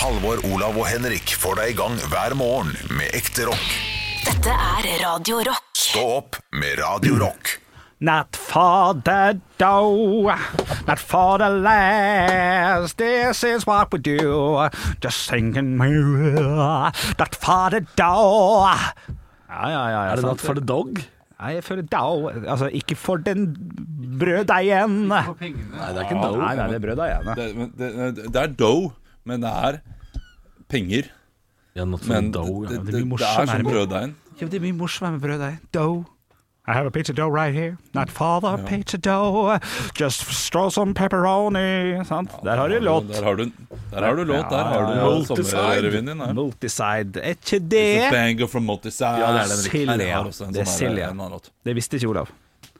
Halvor, Olav og Henrik får deg i gang hver morgen med ekte rock. Dette er Radio Rock. Stå opp med Radio Rock. Not for the dough, not for the last. This is what we do. Just singing Not for the dough. Ja, ja, ja. ja Er det sant. Not for the Dog? Nei, for the dough. Altså, ikke for den brøddeigen. Nei, det er ikke en Nei, nei, det er brøddeigen. Det, det, det er dough, men det er penger. Ja, Men det, dough. det, Ja. det, blir det er som brøddeigen. Ja, det er mye morsommere med brøddeig. Dough. I have a pizza dough right here. Not father ja. pizza dough. Just straw some pepperoni. Sant? Der har du låt. Der har du, der har du låt. Der har du Ja, ja. sommerrevyen din. her. Multiside. Er ikke It's a det banger from Multiside. Ja, det er Silja. Det er Silja. Det visste ikke Olav.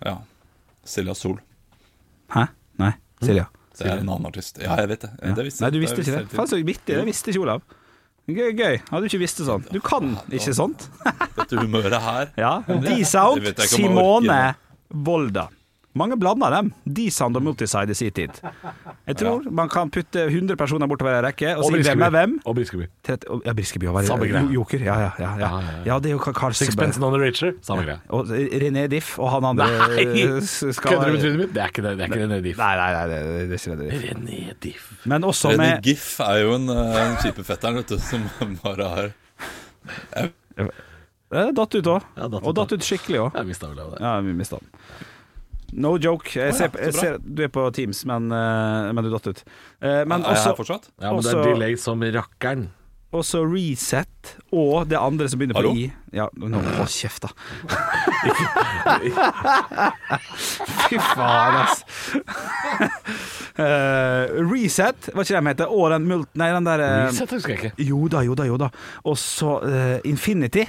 Ja. Silja Sol. Hæ? Nei. Silja. Det er en annen artist. Ja, jeg vet det. det visste, Nei, du visste det, ikke det. Faen så vittig. Det visste ikke Olav. Gøy, gøy. Hadde du ikke visst det sånn. Du kan ikke sånt. Dette humøret her. Ja. D-Sound. Simone Volda. Mange blander dem. D-Sound og Multiside i sin tid. Jeg tror man kan putte 100 personer bortover ei rekke og, si hvem er hvem. Og Briskeby. 30, og- ja, Briskeby og Samme greie. Joker. Ja, ja, ja. Ja, Ja, ja, ja. ja det er jo Karl Sixpence Karlsberg. None Richer. Samme greie. Og René Diff og han andre Nei! eh, skal Kødder du med trynet mitt? Det er ikke det. Det er ikke René Diff. Nei, nei, nei, det, det er ikke René Diff. René Diff. Men også René med Giff er jo en, uh, en type fetteren, vet du, som bare har Det datt ut òg. Ja, Og datt ut skikkelig òg. Ja, vi mista den. No joke. Jeg ser, jeg ser, du er på Teams, men, eh, men du datt ut. Eh, Men Er også, fortsatt? Ja, men det er delay som rakkeren. også Reset og det andre som begynner på Hallo? I. Ja, nå Hold kjeft, da. Fy faen, ass. uh, reset, var ikke det de heter? Og den mult... Nei, den der uh, Reset husker jeg ikke. Jo da, jo da, jo da. Og så uh, Infinity.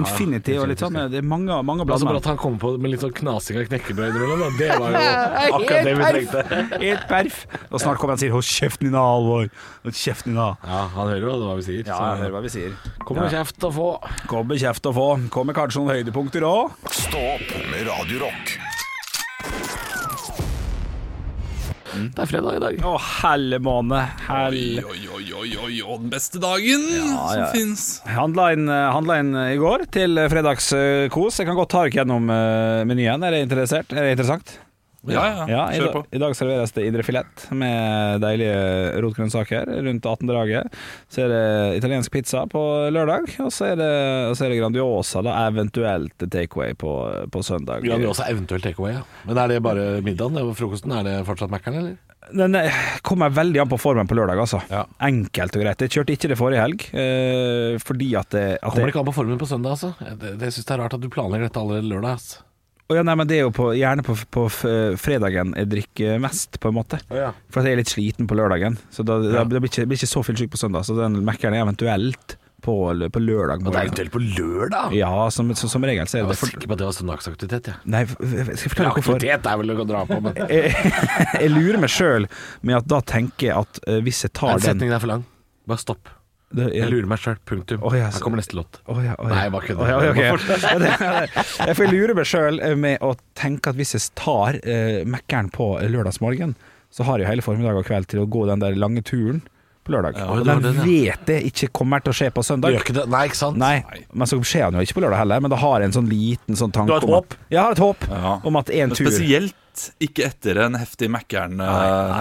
Infinity og litt sånn. Det er mange, mange Altså blader. bare at han kommer på med litt sånn knasing av knekkebrød innimellom, da. det var jo akkurat det vi trengte. Helt perf. Og snart kommer han og sier 'hold kjeften din, Alvor'. Hold kjeften din, da. Ja, han hører jo hva vi sier. Ja, han hører hva vi sier. Kommer det kjeft å få. Kommer kjeft å få. Kommer kanskje noen høydepunkter òg. Stå opp med Radio Rock. Det er fredag i dag. Å, helle måne. Helle. oi, oi, oi, oi, oi, den beste dagen som ja. fins. Handla inn, eh, handla inn i går til fredagskos. Jeg kan godt ta dere gjennom eh, menyen. Er det interessert? Er det interessant? Ja, ja, Ja, i, kjør dag, på. I dag serveres det indrefilet med deilige rotgrønnsaker rundt 18 draget. Så er det italiensk pizza på lørdag, og så er det, så er det Grandiosa, da, eventuelt takeaway på, på søndag. Grandiosa eventuelt takeaway, ja. Men er det bare middagen? Det var frokosten? Er det fortsatt Mækkern, eller? Den kommer veldig an på formen på lørdag, altså. Ja. Enkelt og greit. Jeg kjørte ikke det forrige helg, eh, fordi at det, at Kommer det ikke an på formen på søndag, altså? Det, det syns jeg er rart at du planlegger dette allerede lørdag, ass. Å ja, nei, men det er jo på, gjerne på, på fredagen jeg drikker mest, på en måte. ja. For jeg er litt sliten på lørdagen. Så da, Ja. da blir jeg ikke, blir ikke så fyllesyk på søndag. Så den Mækkern er eventuelt på, på lørdag. Og det er eventuelt på lørdag? Ja, som, som, som regel så Jeg er var det for, sikker på at det var søndagsaktivitet, jeg. Nei, f- f- skal jeg forklare hvorfor? Aktivitet er vel å dra på, men Jeg, jeg lurer meg sjøl med at da tenker jeg at eh, hvis jeg tar Den den setningen er for lang. Bare stopp. Det, Jeg lurer meg sjøl. Punktum. Oh, yes. Her kommer neste låt. Oh, ja, oh, ja. Nei, bare kødder. Oh, ja, okay. Jeg det- Jeg får lure meg sjøl med å tenke at hvis jeg tar uh, Mækkern på lørdagsmorgen, så har jeg hele formiddag og kveld til å gå den der lange turen på lørdag. Ja, og det den vet jeg ikke kommer til å skje på søndag. gjør ikke det. Nei, ikke sant? Nei, men så skjer den jo ikke på lørdag heller. Men da har jeg en sånn liten sånn tanke Du har et håp? at- Jeg har et håp Ja. om at en tur spesielt ikke etter en heftig eh,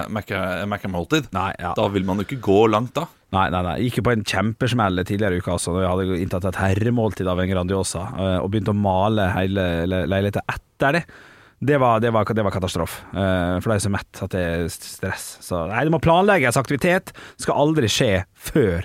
Mækkern- Mækkern-måltid. Ja. Da vil man jo ikke gå langt, da. Nei, nei, nei. Gikk jo på en kjempesmell tidligere i uka altså, når jeg hadde inntatt et herremåltid av en Grandiosa eh, og begynte å male hele le- leiligheten etter det. Det var, det var, det var katastrofe. Eh, for de er så mett, at det er stress. Så nei, det må planlegges. Aktivitet skal aldri skje før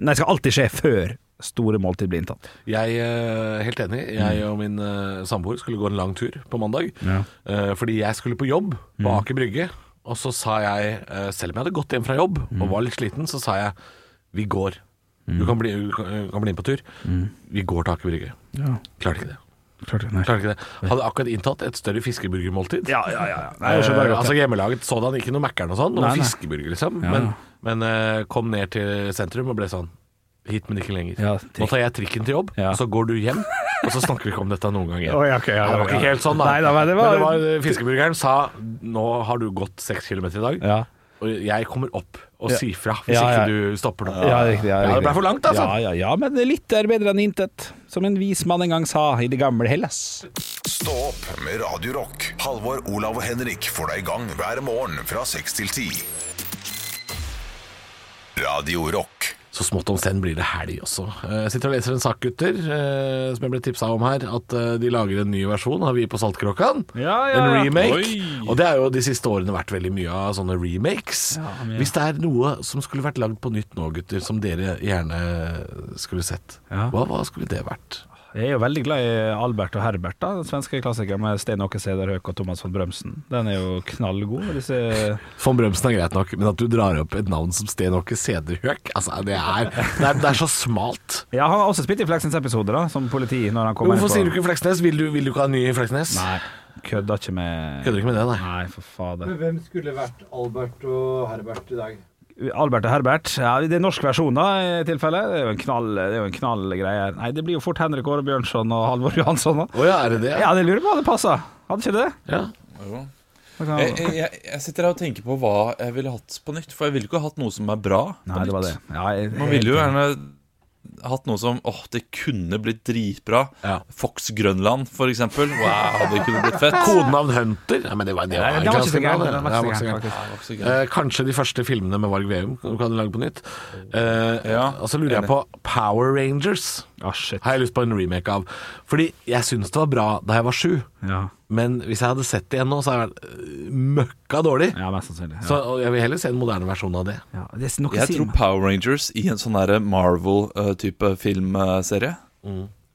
Nei, skal alltid skje før store måltid blir inntatt. Jeg er helt enig. Jeg og min eh, samboer skulle gå en lang tur på mandag. Ja. Eh, fordi jeg skulle på jobb på Aker Brygge. Og så sa jeg, eh, selv om jeg hadde gått hjem fra jobb og var litt sliten, så sa jeg vi går. Du kan bli, du kan kan bli med på tur. Vi går til Aker Brygge. Ja, Klarte ikke det. Klarte. Klarte ikke det. Hadde akkurat inntatt et større fiskeburgermåltid. Ja, ja, ja. ja. Nei, Eh, altså hjemmelaget sådan, ikke noe Mækkern og sånn, noe fiskeburger liksom. Ja, Men, men eh, kom ned til sentrum og ble sånn Hit, men ikke lenger. Ja, Nå tar jeg trikken til jobb, Ja. og så går du hjem, og så snakker vi ikke om dette noen gang igjen. Å, okay, ja, det var ikke ja. helt sånn, da. Nei, da, men det var- fiskeburgeren sa nå har du gått seks kilometer i dag. Ja. og jeg kommer opp og sier fra hvis Ja, ja. ikke du stopper nå. Ja, riktig, ja, Ja, det ble for langt, altså. Ja, ja, ja, men litt er bedre enn intet, som en vis mann en gang sa i det gamle Hellas. Stå opp med Radio Rock. Halvor, Olav og Henrik får deg i gang hver morgen fra 6 til 10. Radio Rock. Så smått om senn blir det helg også. Eh, Jeg sitter og leser en sak, gutter, eh, som jeg ble tipsa om her. At eh, de lager en ny versjon av Vi på Saltkråkan. Ja, ja, En remake. Oi. Og det har jo de siste årene vært veldig mye av sånne remakes. Hvis det er noe som skulle vært lagd på nytt nå, gutter, som dere gjerne skulle sett, Ja. hva, hva skulle det vært? Jeg er jo veldig glad i Albert og Herbert, da, den svenske klassikeren med Sten Åke Cederhøk og Thomas von Brømsen. Den er jo knallgod. Disse Von Brømsen er greit nok, men at du drar opp et navn som Sten Åke Sederhøk altså, det, er, det, er, det er så smalt. Ja, han har også spilt i Fleksnes episoder, da, som politi. Når han kommer Hvorfor sier du ikke Fleksnes? Vil du, vil du ikke ha en ny Fleksnes? Nei, kødda ikke med Kødder ikke med det, nei. Nei, for fader. Hvem skulle vært Albert og Herbert i dag? Albert og Herbert. Ja, det er norsk versjon, da, i tilfelle. Det er jo en knall, det er jo en knall greie. Nei, det blir jo fort Henrik Åre Bjørnson og Halvor Johansson. Da. Oh, ja, er det det? Ja, det lurer på om det passer. Hadde ikke det? Ja. Jo. Jeg, jeg, jeg- sitter her og tenker på hva jeg ville hatt på nytt. For jeg ville ikke hatt noe som er bra. på Nei, det var det. Ja, jeg, Man ville jo gjerne hatt noe som åh, det kunne blitt dritbra. Ja. Fox Grønland, for eksempel. Wow, det kunne blitt fett. Kodenavn Hunter? Ja, men det var, det var, Nei, det var ikke så gærent. Eh, kanskje de første filmene med Varg Veum kan du lage på nytt. Eh, Ja, og så lurer jeg på Power Rangers. Ah, shit. Har jeg lyst på en remake av. Fordi jeg syns det var bra da jeg var sju. Ja, Men hvis jeg hadde sett det igjen nå, så hadde jeg vært øh, møkka dårlig. ja mest sannsynlig. Ja. Så jeg vil heller se en moderne versjon av det. ja, det er Jeg tror Power Rangers i en sånn Marvel-type filmserie,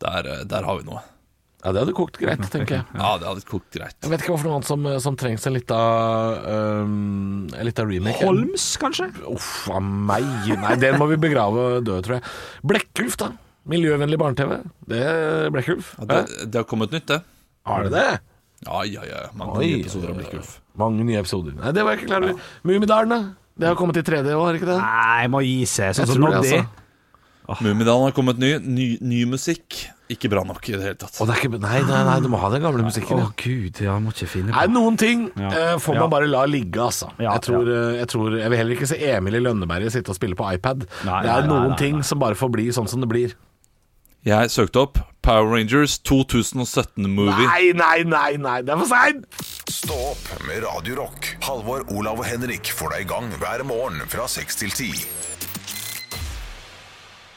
der, eh, der har vi noe. Ja, det hadde kokt greit, tenker jeg. Ja, det hadde kokt greit. Jeg vet ikke hva for noe annet som, som trengs en lita um, En lita remake. Holms, kanskje? Uff a meg. Nei, den må vi begrave død, tror jeg. Blekkulf, da. Miljøvennlig barne-TV. Det er Blekkulf. Ja, det, det har kommet nytt, det. Har det det? Ja, ja, ja. Mange Oi. nye episoder av Blekkulf. Mange nye episoder. Nei, det var jeg ikke klar over. Mummidalen, da? Det har kommet i 3D òg, har ikke det? Nei, må gi seg. Sånn som Noddy. altså. Mummidalen har kommet ny. ny. Ny musikk. Ikke bra nok i det hele tatt. Oh, det er ikke, nei, nei, nei, du må ha den gamle musikken. Å Ja. gud, ja, må ikke finne Nei, noen ting Ja. eh, får Ja. man bare la ligge, altså. Ja, jeg, tror, eh, jeg tror Jeg vil heller ikke se Emil i Lønneberget sitte og spille på iPad. Nei, det er nei, nei, noen nei, ting nei. som bare får bli sånn som det blir. Jeg søkte opp Power Rangers 2017-movie. Nei, nei, nei, nei, det er for seint! Stå opp med Radio Rock. Halvor, Olav og Henrik får deg i gang hver morgen fra 6 til 10.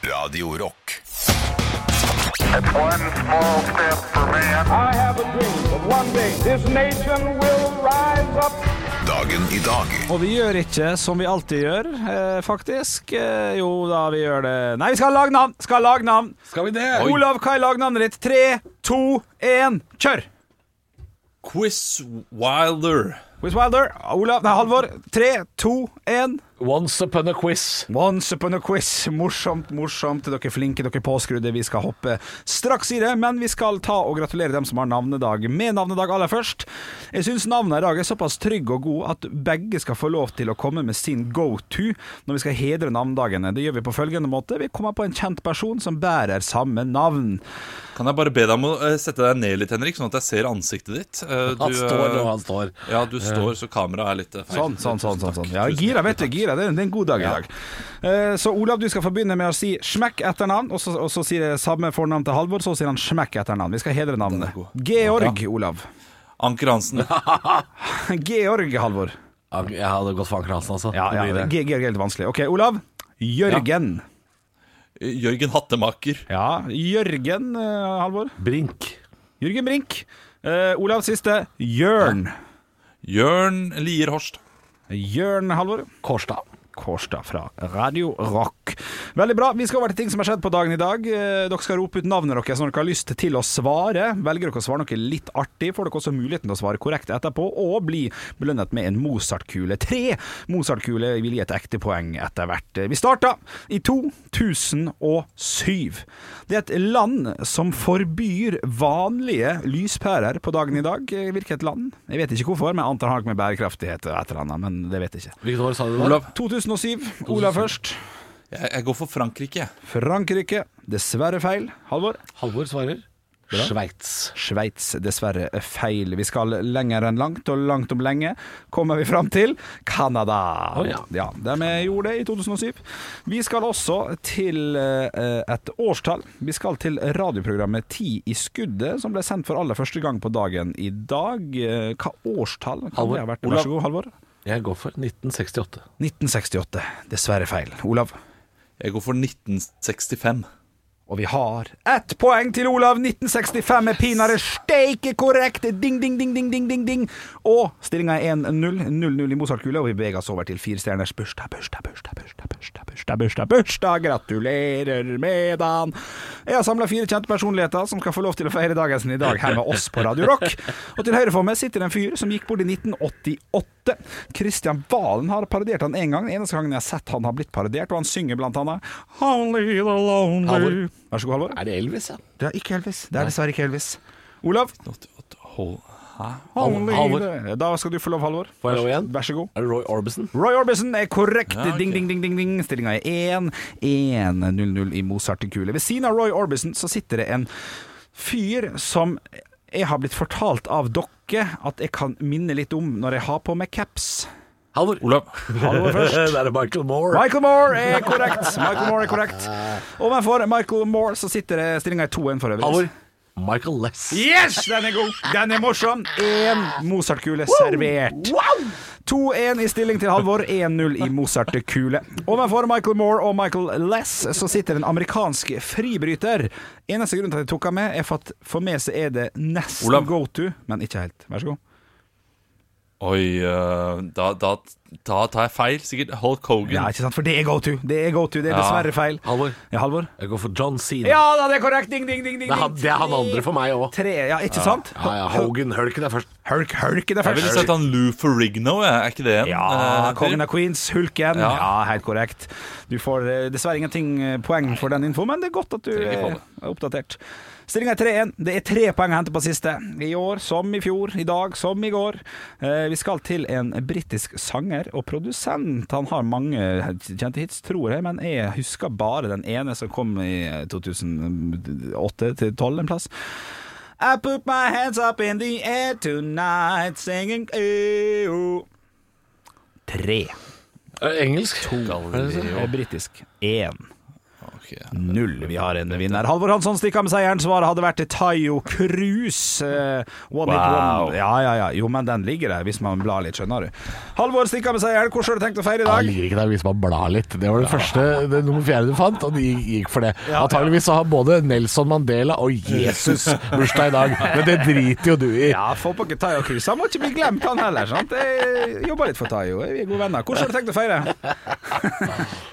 Radio Rock. One small step for man. I have a dream that one day this nation will rise up. Dagen i dag. Og vi gjør ikke som vi alltid gjør, eh, faktisk. Eh, jo da, vi gjør det Nei, vi skal ha lagnavn! Skal ha lagnavn! Skal vi det? Olav, hva er lagnavnet ditt? Tre, to, én, kjør! Quiz Wilder. Quiz Wilder. Olav, nei, Halvor. Tre, to, én. Once upon a quiz. Once upon a quiz. Morsomt, morsomt. Dere er flinke, dere er påskrudde. Vi skal hoppe straks i det, men vi skal ta og gratulere dem som har navnedag med navnedag aller først. Jeg syns navnet i dag er såpass trygg og god at begge skal få lov til å komme med sin go-to når vi skal hedre navnedagene. Det gjør vi på følgende måte. Vi kommer på en kjent person som bærer samme navn. Kan jeg bare be deg om å eh, sette deg ned litt, Henrik, sånn at jeg ser ansiktet ditt? Du, Han står eh, og han står. Ja, du står, så kameraet er litt eh, feil. Sånn, sånn, sånn. sånn, sånn. Ja, gira, vet du. Gira. Det er det er en god dag i dag. Eh, Så Olav, du skal få begynne med å si smekk etternavn, og så, og så sier jeg samme fornavn til Halvor, så sier han smekk etternavn. Vi skal hedre navnet. Georg, Olav. Anker Hansen. Georg, Halvor. Jeg hadde gått for Anker Hansen, altså. Ja, ja, Georg er litt vanskelig. Ok, Olav. Jørgen. Jørgen Hattemaker. Ja, Jørgen, eh, Halvor. Brink. Jørgen Brink. Uh, Olav siste. Jørn. Jørn Lier Horst. Jørn, Halvor. Kårstad. Kårstad fra Radio Rock. Veldig bra. Vi skal over til ting som har skjedd på dagen i dag. Eh, Dere skal rope ut navnet deres når dere har lyst til å svare. Velger dere å svare noe litt artig, får dere også muligheten til å svare korrekt etterpå, og bli belønnet med en Mozart-kule. Tre Mozart-kuler vil gi et ekte poeng etter hvert. Vi starta i 2007. Det er et land som forbyr vanlige lyspærer på dagen i dag. Hvilket land? Jeg vet ikke hvorfor, men jeg antar han har noe med bærekraftighet og et eller annet, men det vet jeg ikke. Hvilket år sa du det? Olav. 2007. Olav først. Jeg, jeg går for Frankrike. Frankrike. Dessverre feil. Halvor. Halvor svarer. Sveits. Sveits, dessverre feil. Vi skal lenger enn langt, og langt om lenge kommer vi fram til Canada. Oh, ja. ja, De gjorde det i 2007. Vi skal også til eh, et årstall. Vi skal til radioprogrammet Ti i skuddet, som ble sendt for aller første gang på dagen i dag. Eh, Hva årstall kan Halvor. det ha vært? Vær så god, Halvor. Jeg går for 1968. 1968. Dessverre feil. Olav. Jeg går for 1965. Og vi har ett poeng til Olav. 1965 er pinadø steike korrekt. Ding, ding, ding, ding, ding, ding, ding. Og stillinga er 1-0. 0-0 i Mozart-kule, og vi beveger oss over til firestjerners bursdag, bursdag, bursdag, bursdag, bursdag, bursdag, bursdag, bursdag. Gratulerer med dagen. Jeg har samla fire kjente personligheter som skal få lov til å feire dagen sin i dag her med oss på Radio Rock. Og til høyre for meg sitter en fyr som gikk bort i 1988. Kristian Valen har parodiert han én gang. Den eneste gangen jeg har sett han har blitt parodiert, og han synger blant annet Only the lonely Halvor. Vær så god, Halvor. Er det Elvis, ja? Det er ikke Elvis. Det er dessverre ikke Elvis. Olav? Only Halvor. Da skal du få lov, Halvor. Får jeg lov igjen? Vær så god. Er det Roy Orbison? Roy Orbison er korrekt. Ja, okay. Ding, ding, ding, ding, ding. Stillinga er 1-1-0-0 i Mozart-kule. Ved siden av Roy Orbison så sitter det en fyr som jeg har blitt fortalt av dere at jeg kan minne litt om når jeg har på meg caps. Halvor. Olav. Halvor først. det er Michael Moore. Michael Moore er korrekt. Michael Moore er korrekt. Overfor Michael Moore så sitter det stillinga er 2-1 for øvrig. Halvor. Michael Less. Yes, den er god! Den er morsom. Én Mozart-kule servert. 2-1 i stilling til Halvor, 1-0 i Mozart-kule. Overfor Michael Moore og Michael Less så sitter en amerikansk fribryter. Eneste grunn til at jeg tok ham med, er for at for meg så er det nesten go to, men ikke helt. Vær så god. Oi, eh, da, da, da tar jeg feil. Sikkert Hulk Hogan. Ja, ikke sant, for det er go to. Det er go to, det er Ja. dessverre feil. Halvor. Ja, Halvor? Jeg går for John Cena. Ja da, det er korrekt! Ding, ding, ding, ding. Det, er han, det er han andre for meg òg. Ja, ikke sant? Ja, ja, Hogan Hulken er først. Hulk, Hulk i det første. Jeg ville sett han Lou Ferrigno. Er ikke det en? Ja, uh, Kongen av Queens, Hulken. Ja. Ja. helt korrekt. Du får eh, dessverre ingenting eh, poeng for den info, men det er godt at du er oppdatert. Stillinga er 3-1. Det er tre poeng å hente på siste. I år som i fjor, i dag som i går. Vi skal til en britisk sanger og produsent. Han har mange kjente hits, tror jeg, men jeg husker bare den ene som kom i 2008 til 12 en plass. I put my hands up in the air tonight singing EO. Tre. Engelsk. To. Britisk. Én. Null. Vi har en vinner. Halvor Hansson stikker av med seieren. Svaret hadde vært Tayo Cruise. Uh, one Wow. one. Ja, ja, ja. Jo, men den ligger der, hvis man blar litt, skjønner du. Halvor stikker av med seieren. Hvordan har du tenkt å feire i dag? Den ligger ikke der hvis man blar litt. Det var det første, det nummer fjerde du fant, og de gikk for det. Antageligvis så har både Nelson Mandela og Jesus bursdag i dag, men det driter jo du i. Ja, få på ikke Tayo Cruise. Han må ikke bli glemt, han heller. sant? Jeg jobber litt for Tayo. Vi er gode venner. Hvordan har du tenkt å feire?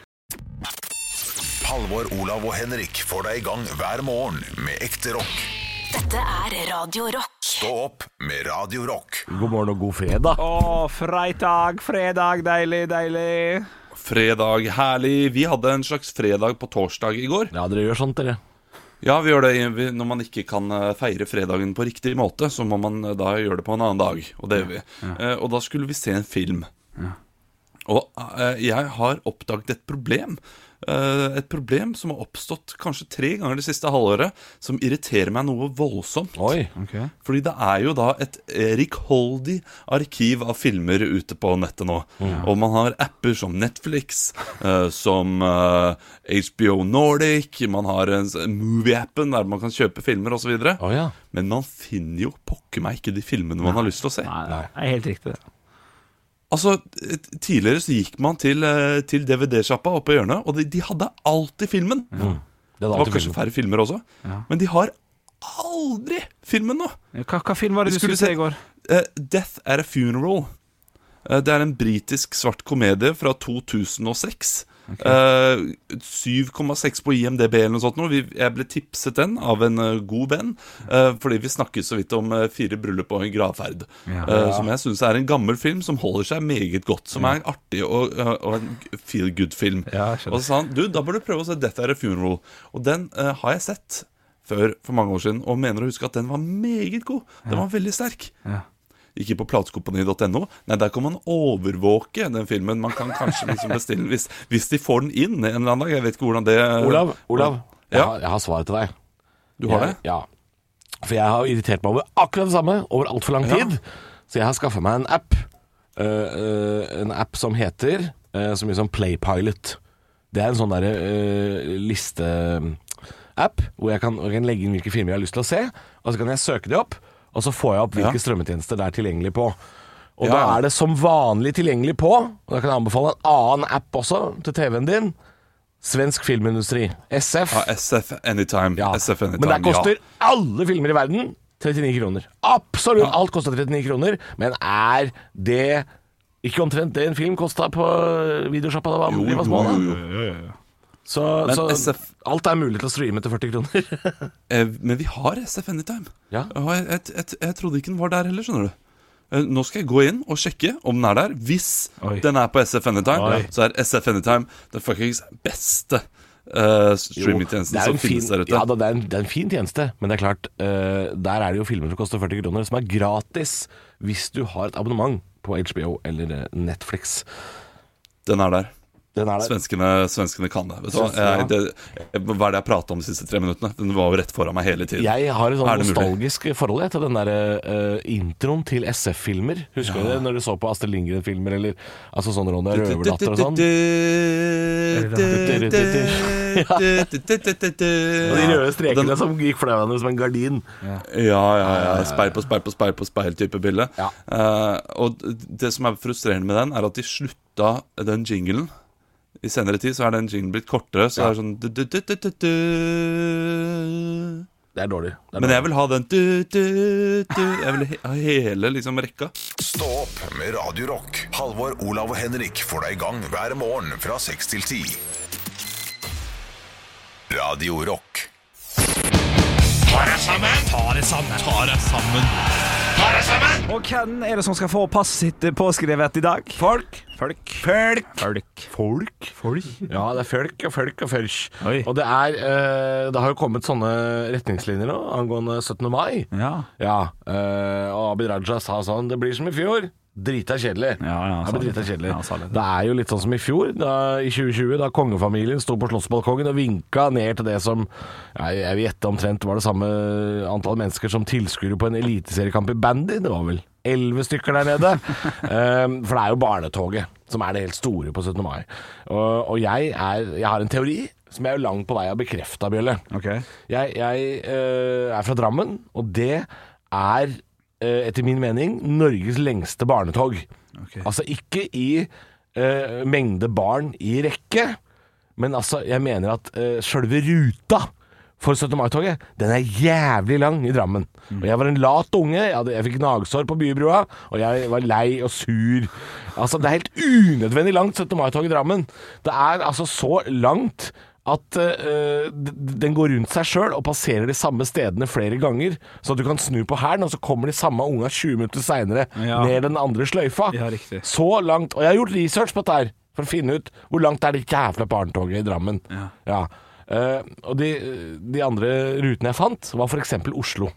Halvor, Olav og Henrik får deg i gang hver morgen med ekte rock. Dette er Radio Rock. Stå opp med Radio Rock. God morgen og god fredag. Å, freitag, fredag, deilig, deilig. Fredag, herlig. Vi hadde en slags fredag på torsdag i går. Ja, dere gjør sånt, dere. Ja, vi gjør det når man ikke kan eh, feire fredagen på riktig måte, så må man eh, da gjøre det på en annen dag. Og det gjør vi. Ja. Og da skulle vi se en film. Og eh, jeg har oppdaget et problem. Eh, Et problem som har oppstått kanskje tre ganger det siste halvåret, som irriterer meg noe voldsomt. Oi. Fordi det er jo da et rikholdig arkiv av filmer ute på nettet nå. Og man har apper som Netflix, eh, som eh, HBO Nordic, man har en Movie-appen der man kan kjøpe filmer osv. Oh, ja. Men man finner jo pokker meg ikke de filmene man har lyst til å se. Nei, nei, det er helt riktig. det. Altså, Tidligere så gikk man til, eh, til DVD-sjappa oppe i hjørnet, og de, de hadde alltid filmen. Det Det var kanskje færre filmer også, men de har aldri filmen nå. Hva, hva film var det du skulle skulle se i går? Uh, Death at a Funeral. Uh, det er en britisk svart komedie fra 2006. Eh, 7,6 på IMDb eller noe sånt. Vi, jeg ble tipset den av en eh, god venn, uh, fordi vi snakket så vidt om fire bryllup og en gravferd. eh, som jeg syns er en gammel film som holder seg meget godt. Som er en artig og, og en feel good-film. Ja, og så sa han du, da bør du prøve å se Death at a Funeral. Og den har jeg sett før for mange år siden, og mener å huske at den var meget god. Den var veldig sterk. Ja. Ikke på platekompani.no. Nei, der kan man overvåke den filmen. Man kan kanskje liksom bestille den hvis, hvis de får den inn en eller annen dag. Jeg vet ikke hvordan det Olav, Olav jeg, har, jeg har svaret til deg. Du har det? Ja. For jeg har irritert meg over akkurat det samme over altfor lang tid. Så jeg har skaffa meg en app. Uh, uh, en app som heter uh, så mye som Playpilot. Det er en sånn derre uh, listeapp hvor jeg kan, jeg kan legge inn hvilke filmer jeg har lyst til å se, og så kan jeg søke de opp, og så får jeg opp hvilke strømmetjenester det er tilgjengelig på. Og da er det som vanlig tilgjengelig på, og da kan jeg anbefale en annen app også til TV-en din. Svensk filmindustri. SF. Ja, SF Anytime. Ja. SF Anytime, Men der koster ja. alle filmer i verden 39 kroner. Absolutt alt koster 39 kroner, men er det ikke omtrent det en film kosta på videosjappa da Jo, vi var jo, jo, jo, jo. Så, Men så SF alt er mulig til å streame til 40 kroner. Eh, Men vi har SF Anytime. Ja. Og jeg, jeg, jeg, jeg trodde ikke den var der heller, skjønner du. Eh, Nå skal jeg gå inn og sjekke om den er der. Hvis Oi. den er på SF Anytime, Oi. så er SF Anytime den fuckings beste uh, streamingtjenesten som fin, finnes der ute. ja, da, det, er en, det er en fin tjeneste, men det er klart uh, Der er det jo filmer som koster 40 kroner, som er gratis hvis du har et abonnement på HBO eller Netflix. Den er der. Er. Svenskene, svenskene kan det. Jeg, det, hva er det jeg prata om de siste tre minuttene? Den var jo rett foran meg hele tiden. Jeg har et sånn Er nostalgisk forhold til den der uh, introen til SF-filmer. Husker du det når du så på Astrid Lindgren-filmer eller altså sånne Ronja Røverdatter og sånn? Og de røde strekene som gikk for deg som en gardin. Ja, ja, ja. Speil på speil på speil på speil-type bilde. Eh, og det som er frustrerende med den, er at de slutta den jinglen. I senere tid så er den jinglen blitt kortere, så Ja. det er sånn du, du, du, du, du, du. Det er dårlig. Det er Men jeg vil ha den du, du, du. Jeg vil ha hele liksom rekka. Stå opp med Radio Rock. Halvor, Olav og Henrik får deg i gang hver morgen fra 6 til 10. Radio Rock. Og hvem er det som skal få passet sitt påskrevet i dag? Folk. Folk. Folk. Folk. Folk? Folk. Ja, det er folk og folk og folk. Oi. Og det er eh, Det har jo kommet sånne retningslinjer nå angående 17. mai. Ja. Ja, eh, og Abid Raja sa sånn Det blir som i fjor. Drita kjedelig. Ja, ja, det drita kjedelig. Ja, det. det er jo litt sånn som i fjor, da, i 2020, da kongefamilien sto på slottsbalkongen og vinka ned til det som ja, Jeg vil gjette omtrent var det samme antall mennesker som tilskuere på en eliteseriekamp i bandy. Det var vel elleve stykker der nede. um, for det er jo barnetoget som er det helt store på 17. mai. Og, og jeg, er, jeg har en teori som jeg er jo langt på vei har bekrefta, Bjølle. Okay. Jeg, jeg eh, er fra Drammen, og det er etter min mening Norges lengste barnetog. Okay. Altså ikke i eh, mengde barn i rekke, men altså jeg mener at uh, sjølve ruta for 17. mai-toget, den er jævlig lang i Drammen. Og jeg var en lat unge, jeg, hadde, jeg fikk gnagsår på Bybrua, og jeg var lei og sur. Altså, det er helt unødvendig langt 17. mai-tog i Drammen. Det er altså så langt at uh, den går rundt seg sjøl og passerer de samme stedene flere ganger. Så at du kan snu på hælen, og så kommer de samme unga 20 minutter seinere Ja. ned den andre sløyfa. Ja. Så langt. Og jeg har gjort research på dette her, for å finne ut hvor langt er det jævla barnetoget i Drammen. Ja. Eh, og de, de andre rutene jeg fant, var f.eks. Oslo.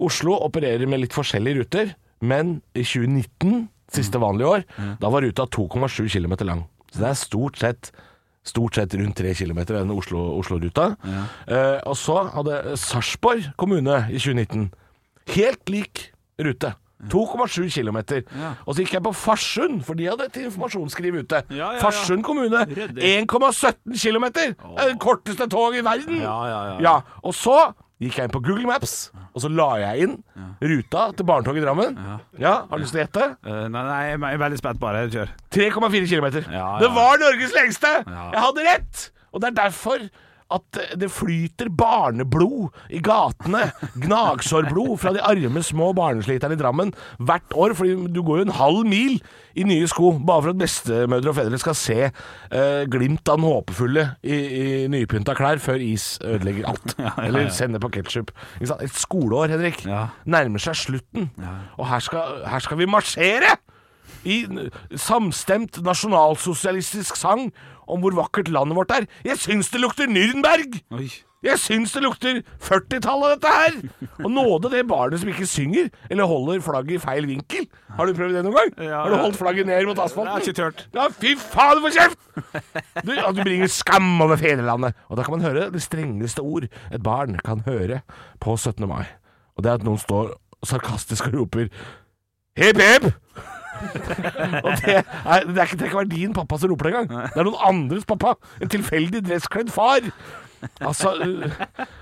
Oslo opererer med litt forskjellige ruter, men i 2019, siste vanlige år, da var ruta 2,7 km lang. Så det er stort sett Stort sett rundt 3 km, den Oslo- Oslo-ruta. Eh, og så hadde Sarpsborg kommune i 2019 helt lik rute. 2,7 km. Ja. Og så gikk jeg på Farsund, for de hadde et informasjonsskriv ute. Ja, ja, ja. Farsund kommune, 1,17 km! Det er korteste toget i verden! Ja, ja, ja. Og så gikk jeg inn på Google Maps, og så la jeg inn ruta til barnetoget i Drammen. Ja, Har du lyst til å gjette? Uh, nei, nei, jeg er veldig spent. Bare kjør. 3,4 km. Det var Norges lengste! Ja. Jeg hadde rett! Og det er derfor at det flyter barneblod i gatene. Gnagsårblod fra de arme, små barnesliterne i Drammen hvert år. For du går jo en halv mil i nye sko bare for at bestemødre og fedre skal se eh, glimt av den håpefulle i, i nypynta klær før is ødelegger alt. Eller sender på ketsjup. Et skoleår, Henrik, Ja. nærmer seg slutten. Og her skal, her skal vi marsjere! i samstemt nasjonalsosialistisk sang om hvor vakkert landet vårt er. Jeg syns det lukter Nürnberg! Oi. Jeg syns det lukter 40-tallet, dette her! Og nåde det barnet som ikke synger, eller holder flagget i feil vinkel. Har du prøvd det noen gang? Ja, har du holdt flagget ned mot asfalten? Jeg har ikke tørt. Ja, fy faen, for kjeft! Du, ja, du bringer skam over fedrelandet. Og da kan man høre det strengeste ord et barn kan høre på 17. mai. Og det er at noen står sarkastisk og roper Hep, hep! og det, er, det, er ikke, det kan være din pappa som roper det engang. Det er noen andres pappa. En tilfeldig dresskledd far. Altså,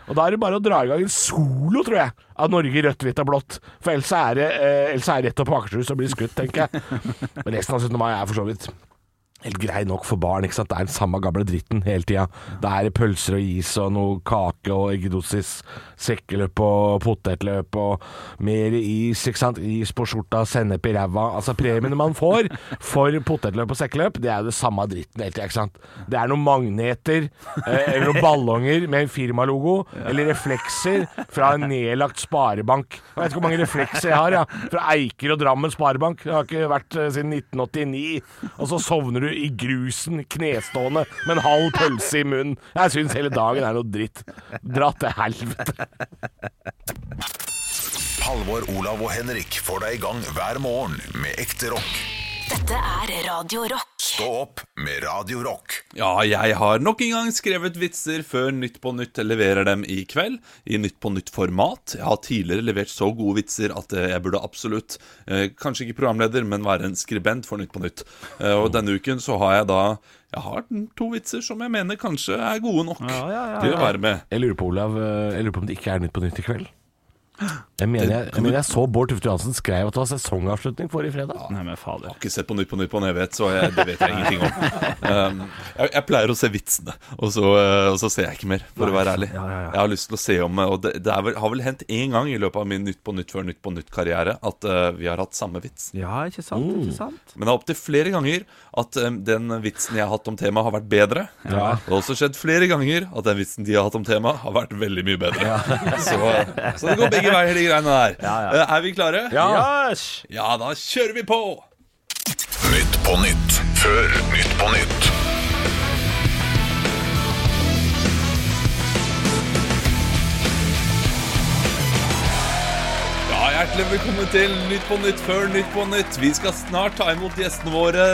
og da er det bare å dra i gang en solo, tror jeg, av Norge rødt, hvitt og blått. For ellers er det eh, ellers er det rett opp på Akershus og blir skutt, tenker jeg. Men resten av 17. mai er for så vidt helt grei nok for barn. ikke sant? Det er den samme gamle dritten hele tida. Det er pølser og is og noe kake og eggedosis, sekkeløp og potetløp og mer is. ikke sant? Is på skjorta, sennep i ræva. Altså Premiene man får for potetløp og sekkeløp, det er jo det samme dritten hele tida. ikke sant? Det er noen magneter eh, eller noen ballonger med en firmalogo, eller reflekser fra en nedlagt sparebank. Jeg vet ikke hvor mange reflekser jeg har, ja. Fra Eiker og Drammen sparebank. Det har ikke vært eh, siden 1989. Og så sovner du i grusen, knestående, med en halv pølse i munnen. Jeg syns hele dagen er noe dritt. Dra til helvete. Halvor, Olav og Henrik får deg i gang hver morgen med ekte rock. Dette er Radio Rock. Stå opp med Radio Rock. Ja, jeg har nok en gang skrevet vitser før Nytt på Nytt leverer dem i kveld. I Nytt på Nytt-format. Jeg har tidligere levert så gode vitser at eh, jeg burde absolutt, eh, kanskje ikke programleder, men være en skribent for Nytt på Nytt. Eh, og denne uken så har jeg da jeg har to vitser som jeg mener kanskje er gode nok til å være med. Jeg lurer på, Olav, eh, jeg lurer på om det ikke er Nytt på Nytt i kveld? Jeg mener jeg, jeg, mener jeg så Bård Tufte Johansen skrev at det var sesongavslutning forrige fredag. Nei, men fader. Jeg har ikke sett på Nytt på Nytt på en evighet, så jeg, det vet jeg ingenting om. Um, jeg, jeg pleier å se vitsene, og så, uh, og så ser jeg ikke mer, for å være ærlig. Ja, ja, ja. Jeg har lyst til å se om Og det, det er vel, har vel hendt én gang i løpet av min Nytt på Nytt før Nytt på Nytt-karriere at uh, vi har hatt samme vits. Ja, ikke sant? Ikke sant? Men det er opptil flere ganger at um, den vitsen jeg har hatt om temaet, har vært bedre. Det har også skjedd flere ganger at den vitsen de har hatt om temaet, har vært veldig mye bedre. Så, så det går begge veier, de greiene der. Ja, er vi klare? Yes! Ja, da kjører vi på! Nytt på Nytt før Nytt på Nytt. Hjertelig velkommen til Nytt på Nytt før Nytt på Nytt. Vi skal snart ta imot gjestene våre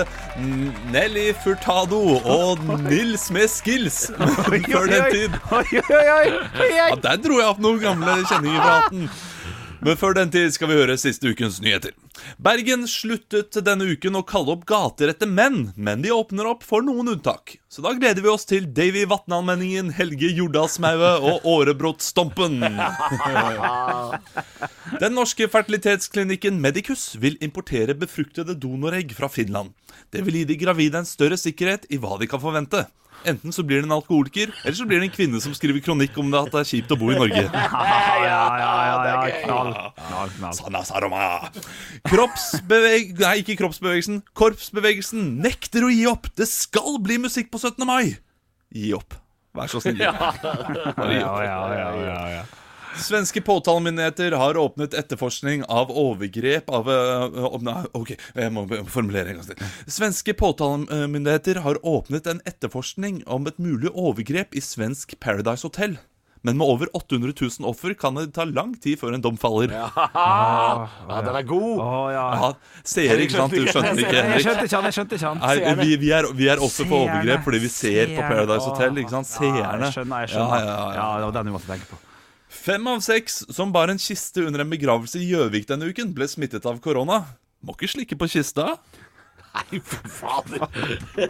Nelly Furtado og Nils med skills. Før den tid. Ja, Der dro jeg opp noen gamle kjenninger fra 18. Men før den tid skal vi høre siste ukens nyheter. Bergen sluttet denne uken å kalle opp gater etter menn, men de åpner opp for noen unntak. Så da gleder vi oss til Davy Vatnalmenningen, Helge Jordalsmaue og Årebrottstompen. Den norske fertilitetsklinikken Medicus vil importere befruktede donoregg fra Finland. Det vil gi de gravide en større sikkerhet i hva de kan forvente. Enten så blir det en alkoholiker, eller så blir det en kvinne som skriver kronikk om det at det er kjipt å bo i Norge. Ja, ja, ja, ja, knall. knall, knall. Sanna Kroppsbeveg... Nei, ikke kroppsbevegelsen. Korpsbevegelsen nekter å gi opp. Det skal bli musikk på 17. mai. Gi opp. Vær så snill. Ja. Ja, ja, ja, ja, ja. Svenske påtalemyndigheter har åpnet etterforskning av overgrep av øh, øh, Nei, ok, jeg må formulere en gang til. Svenske påtalemyndigheter har åpnet en etterforskning om et mulig overgrep i svensk Paradise Hotel. Men med over 800 000 offer kan det ta lang tid før en dom faller. Ja, Ja, den er god! Oh, ja. Seer, ikke sant? Du skjønte ikke, Jeg Henrik? skjønte ikke han, jeg skjønte ikke han. Nei, vi, vi, er, vi er også for overgrep fordi vi ser på Paradise Hotel. Ikke sant? Ja, Seerne. jeg skjønner, jeg skjønner. Ja, ja, ja. Ja, det var den vi måtte tenke på. Fem av seks som bar en kiste under en begravelse i Gjøvik denne uken, ble smittet av korona. Må ikke slikke på kista. Nei, for fader!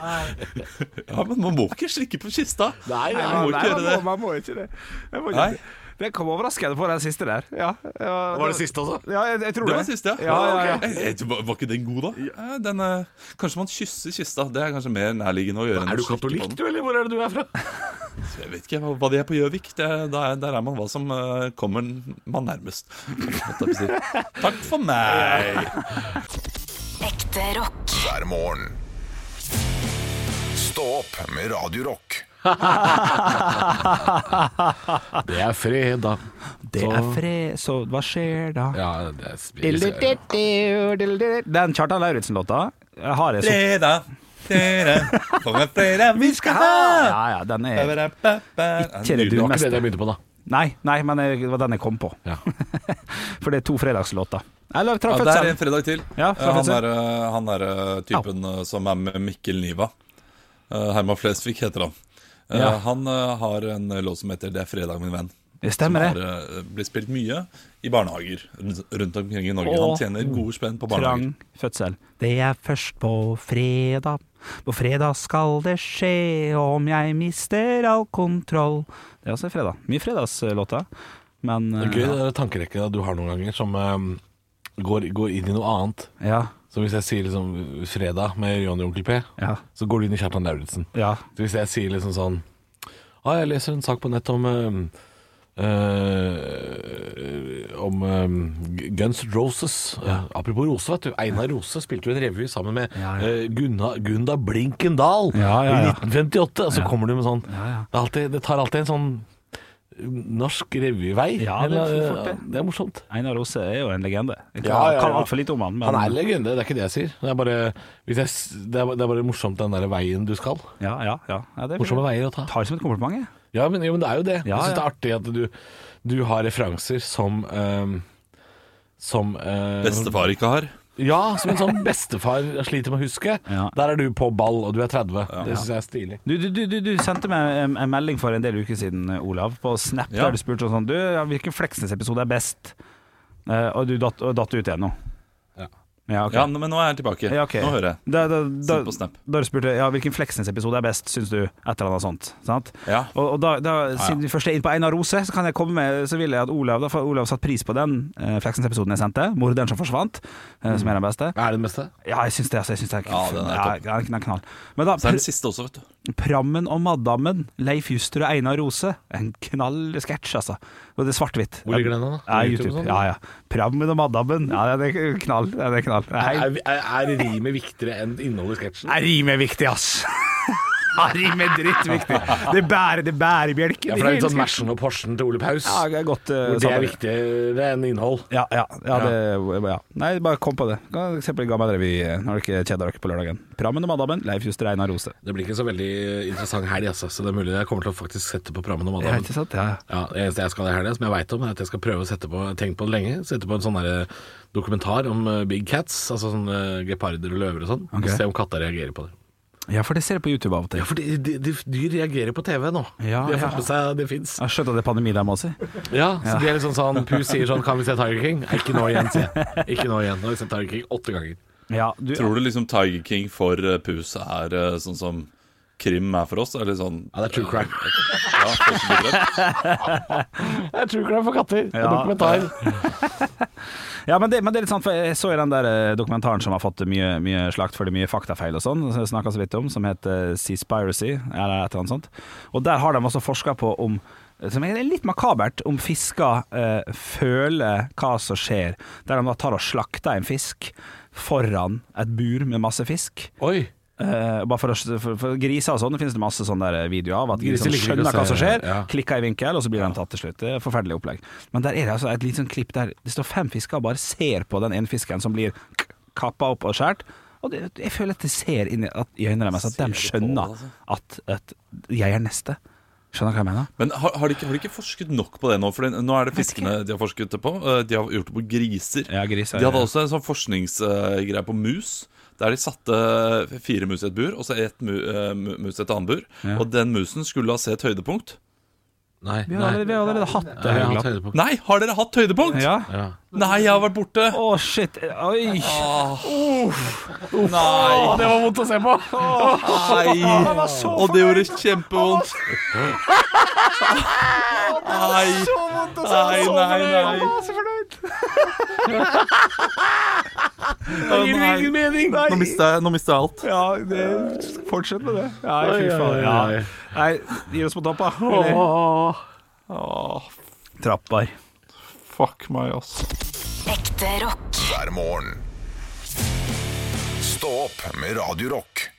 Ja, men man må ikke slikke på kista. Nei, Man må Nei, ikke gjøre man det. må, man må ikke det. Må ikke Nei. det. Det kom overraskende på den siste der. Ja, ja, Var det siste også? Ja, jeg, jeg tror Det det. var siste, ja. Ja, ja, ja. Jeg- jeg- Var var ikke den god, da? Ja, den, eh, kanskje man kysser kista. Det er kanskje mer nærliggende å gjøre. Er du katolikk, du, eller hvor er det du er fra? Jeg vet ikke hva- hva de er på Gjøvik. Der, er- der er man hva som eh, kommer man nærmest. Takk for meg. Ekte rock. hver morgen. Stå opp med Radio Rock. Det er fredag. Det er fred, så hva skjer da? Ja, det er Den Kjartan Lauritzen-låta har jeg så fredag, fredag vi skal ha. Ja, ja, den er Ikke det det Det var ikke dummeste. det jeg begynte på, da. Nei, nei, men jeg- det var den jeg kom på. Ja. For det er to fredagslåter. Eller Ja, det er en fredag til. Ja, Eh, han fødsel. er, eh, han er eh, typen eh, som er med Mikkel Niva. Eh, Herman Flesvig heter han. Eh, Ja. Han eh, har en låt som heter 'Det er fredag, min venn'. Det stemmer som det. har, eh, blir spilt mye i barnehager rundt omkring i Norge. Åh. Han tjener gode spenn på barnehager. Trang fødsel. Det er først på fredag. På fredag skal det skje om jeg mister all kontroll. Det er også fredag. Mye fredagslåter. Men Det er eh, gøy det der tankerekket du har noen ganger, som um, går, går inn i noe annet. ja, Så hvis jeg sier liksom fredag med Johnny Onkel P, ja, så går du inn i Kjartan Lauritzen. ja. Så hvis jeg sier liksom sånn ah, Jeg leser en sak på nett om eh, eh, Om um, Guns Roses. Uh, apropos Rose, vet du. Einar Rose spilte jo en revy sammen med Ja, ja. Uh, Gunna, Gunda Blinkendal Ja, ja, ja. i 1958. Og så kommer du med sånn Ja, ja. Det, alltid, det tar alltid en sånn norsk revyvei. Ja, det det. er morsomt. Einar Rose er jo en legende. Jeg kan, Ja, ja, ja. kan altfor lite om han. Men, Han er en legende, det er ikke det jeg sier. Det er bare, jeg, det er, det er bare morsomt den der veien du skal. Ja, ja, ja. ja Morsomme veier å ta. Tar det som et kompliment. jeg. Ja, men, jo, men det er jo det. Ja, jeg syns det er artig at du, du har referanser som ehm, Som uh, Bestefar ikke har. Ja, som en sånn bestefar sliter med å huske. Ja. Der er du på ball, og du er 30. Det syns jeg er stilig. Du, du, du, du, du sendte meg en, en melding for en del uker siden, Olav, på Snap, Ja. der du spurte sånn Du, hvilken Fleksnes-episode er best? Uh, og du datt, og datt ut igjen nå. Ja. okay. Ja, men nå er jeg tilbake. Ja, okay. Nå hører jeg. Da, da, da, på Snap. da du spurte ja, hvilken Fleksnes-episode er best, syns du? Et eller annet sånt. Sant? Ja. Og, og da, da, siden vi først er inne på Einar Rose, så kan jeg komme med Så vil jeg at Olav Da får Olav satt pris på den eh, Fleksnes-episoden jeg sendte. 'Morderen som forsvant', eh, som er den beste. Er det den beste? Ja, jeg syns det. Altså, jeg synes det er, Ja, den er ja, den er knall. Men da, Så er den siste også, vet du. Prammen og Madammen, Leif Juster og Einar Rose. En knall sketsj, altså. Og det er svart-hvitt. Hvor ligger den da? Ja, YouTube. Sånn? Ja, ja. Prammen og Madammen. Ja, det er knall. Det er knall. Nei, Er, er, er rimet viktigere enn innholdet i sketsjen? Er rim er viktig, ass. Ja, rim er drittviktig. Det bærer, det bærer bjelken. Ja, for det er litt sånn Mersen og Porschen til Ole Paus. Ja, det er godt. uh, det er viktigere enn innhold. Ja, ja, ja, det, ja. Nei, bare kom på det. Eksempel gammel eh, når dere kjeder dere på lørdagen. Prammen og Madammen, Leif Juster Einar Rose. Det blir ikke så veldig interessant helg, altså. Så det er mulig jeg kommer til å faktisk sette på Prammen og Madammen. mandagen. Ja, ja. Ja, det eneste jeg skal i helga, som jeg veit om, er at jeg skal prøve å sette på Jeg tenkt på det lenge. Sette på en sånn der dokumentar om eh, big cats, altså sånn eh, geparder og løver og sånn. Okay. Og se om katta reagerer på det. ja, for det ser jeg på YouTube av og til. Ja, for de, de, de, dyr reagerer på TV nå. Ja, de har ja. fått med seg det fins. Jeg har det er pandemi der, må jeg si. Ja, så de er liksom sånn Pu sier sånn Kan vi se Tiger King? Ikke nå igjen, sier jeg. Ikke nå igjen. Nå har vi sett Tiger King åtte ganger. Ja, du, Tror du liksom Tiger King for uh, Pus er eh, sånn som krim er for oss? Eller sånn Ja, det er true crime. Ja. Det er true crime for katter. Er Ja. dokumentar. Ja, men det, men det er litt sant, for jeg så i den der eh, dokumentaren som har fått mye, mye slakt for det mye faktafeil og sånn, som jeg snakket så vidt om, som heter Seaspiracy, eller et eller annet sånt. Og der har de også forska på om som er litt makabert, om fisker eh, føler hva som skjer. Der de da tar og slakter en fisk foran et bur med masse fisk. Oi. Eh, bare for, å, for, for griser og sånn, det finnes det masse sånne der videoer av at Griser skjønner hva som skjer, ja. klikker i vinkel, og så blir de tatt til slutt. Det er et forferdelig opplegg. Men der er det altså et lite sånn klipp der det står fem fisker og bare ser på den ene fisken som blir kappa opp og skåret. Og det, jeg føler at det ser inn i, at, i øynene deres at de skjønner at, at jeg er neste. Skjønner du hva jeg mener? Men har, har, de ikke, har de ikke forsket nok på det nå? For nå er det fiskene de har forsket det på. eh, De har gjort det på griser. Ja, griser, de hadde ja. også en sånn forskningsgreie på mus. Der de satte fire mus i et bur, og så ett mu, eh, mus i et annet bur. Ja. Og den musen skulle ha se et høydepunkt. Nei. Vi har allerede, vi har allerede hatt det. Ja, har hatt høydepunkt. Nei, har dere hatt høydepunkt? Ja. Ja. Nei, jeg har vært borte. Å, shit. Oi. Nei. Det var vondt å se på! Nei. Og det gjorde kjempevondt. Nei. Nei, nei, nei. Å, gir nei. ingen mening. Nå mista jeg, nå mister jeg alt. Ja, det, fortsett med det. Nei, fy faen. Ja. Nei, gi oss på trappa. Åh, Trapper. fuck meg, ass. Ekte rock. hver morgen. Stå opp med Radio Rock.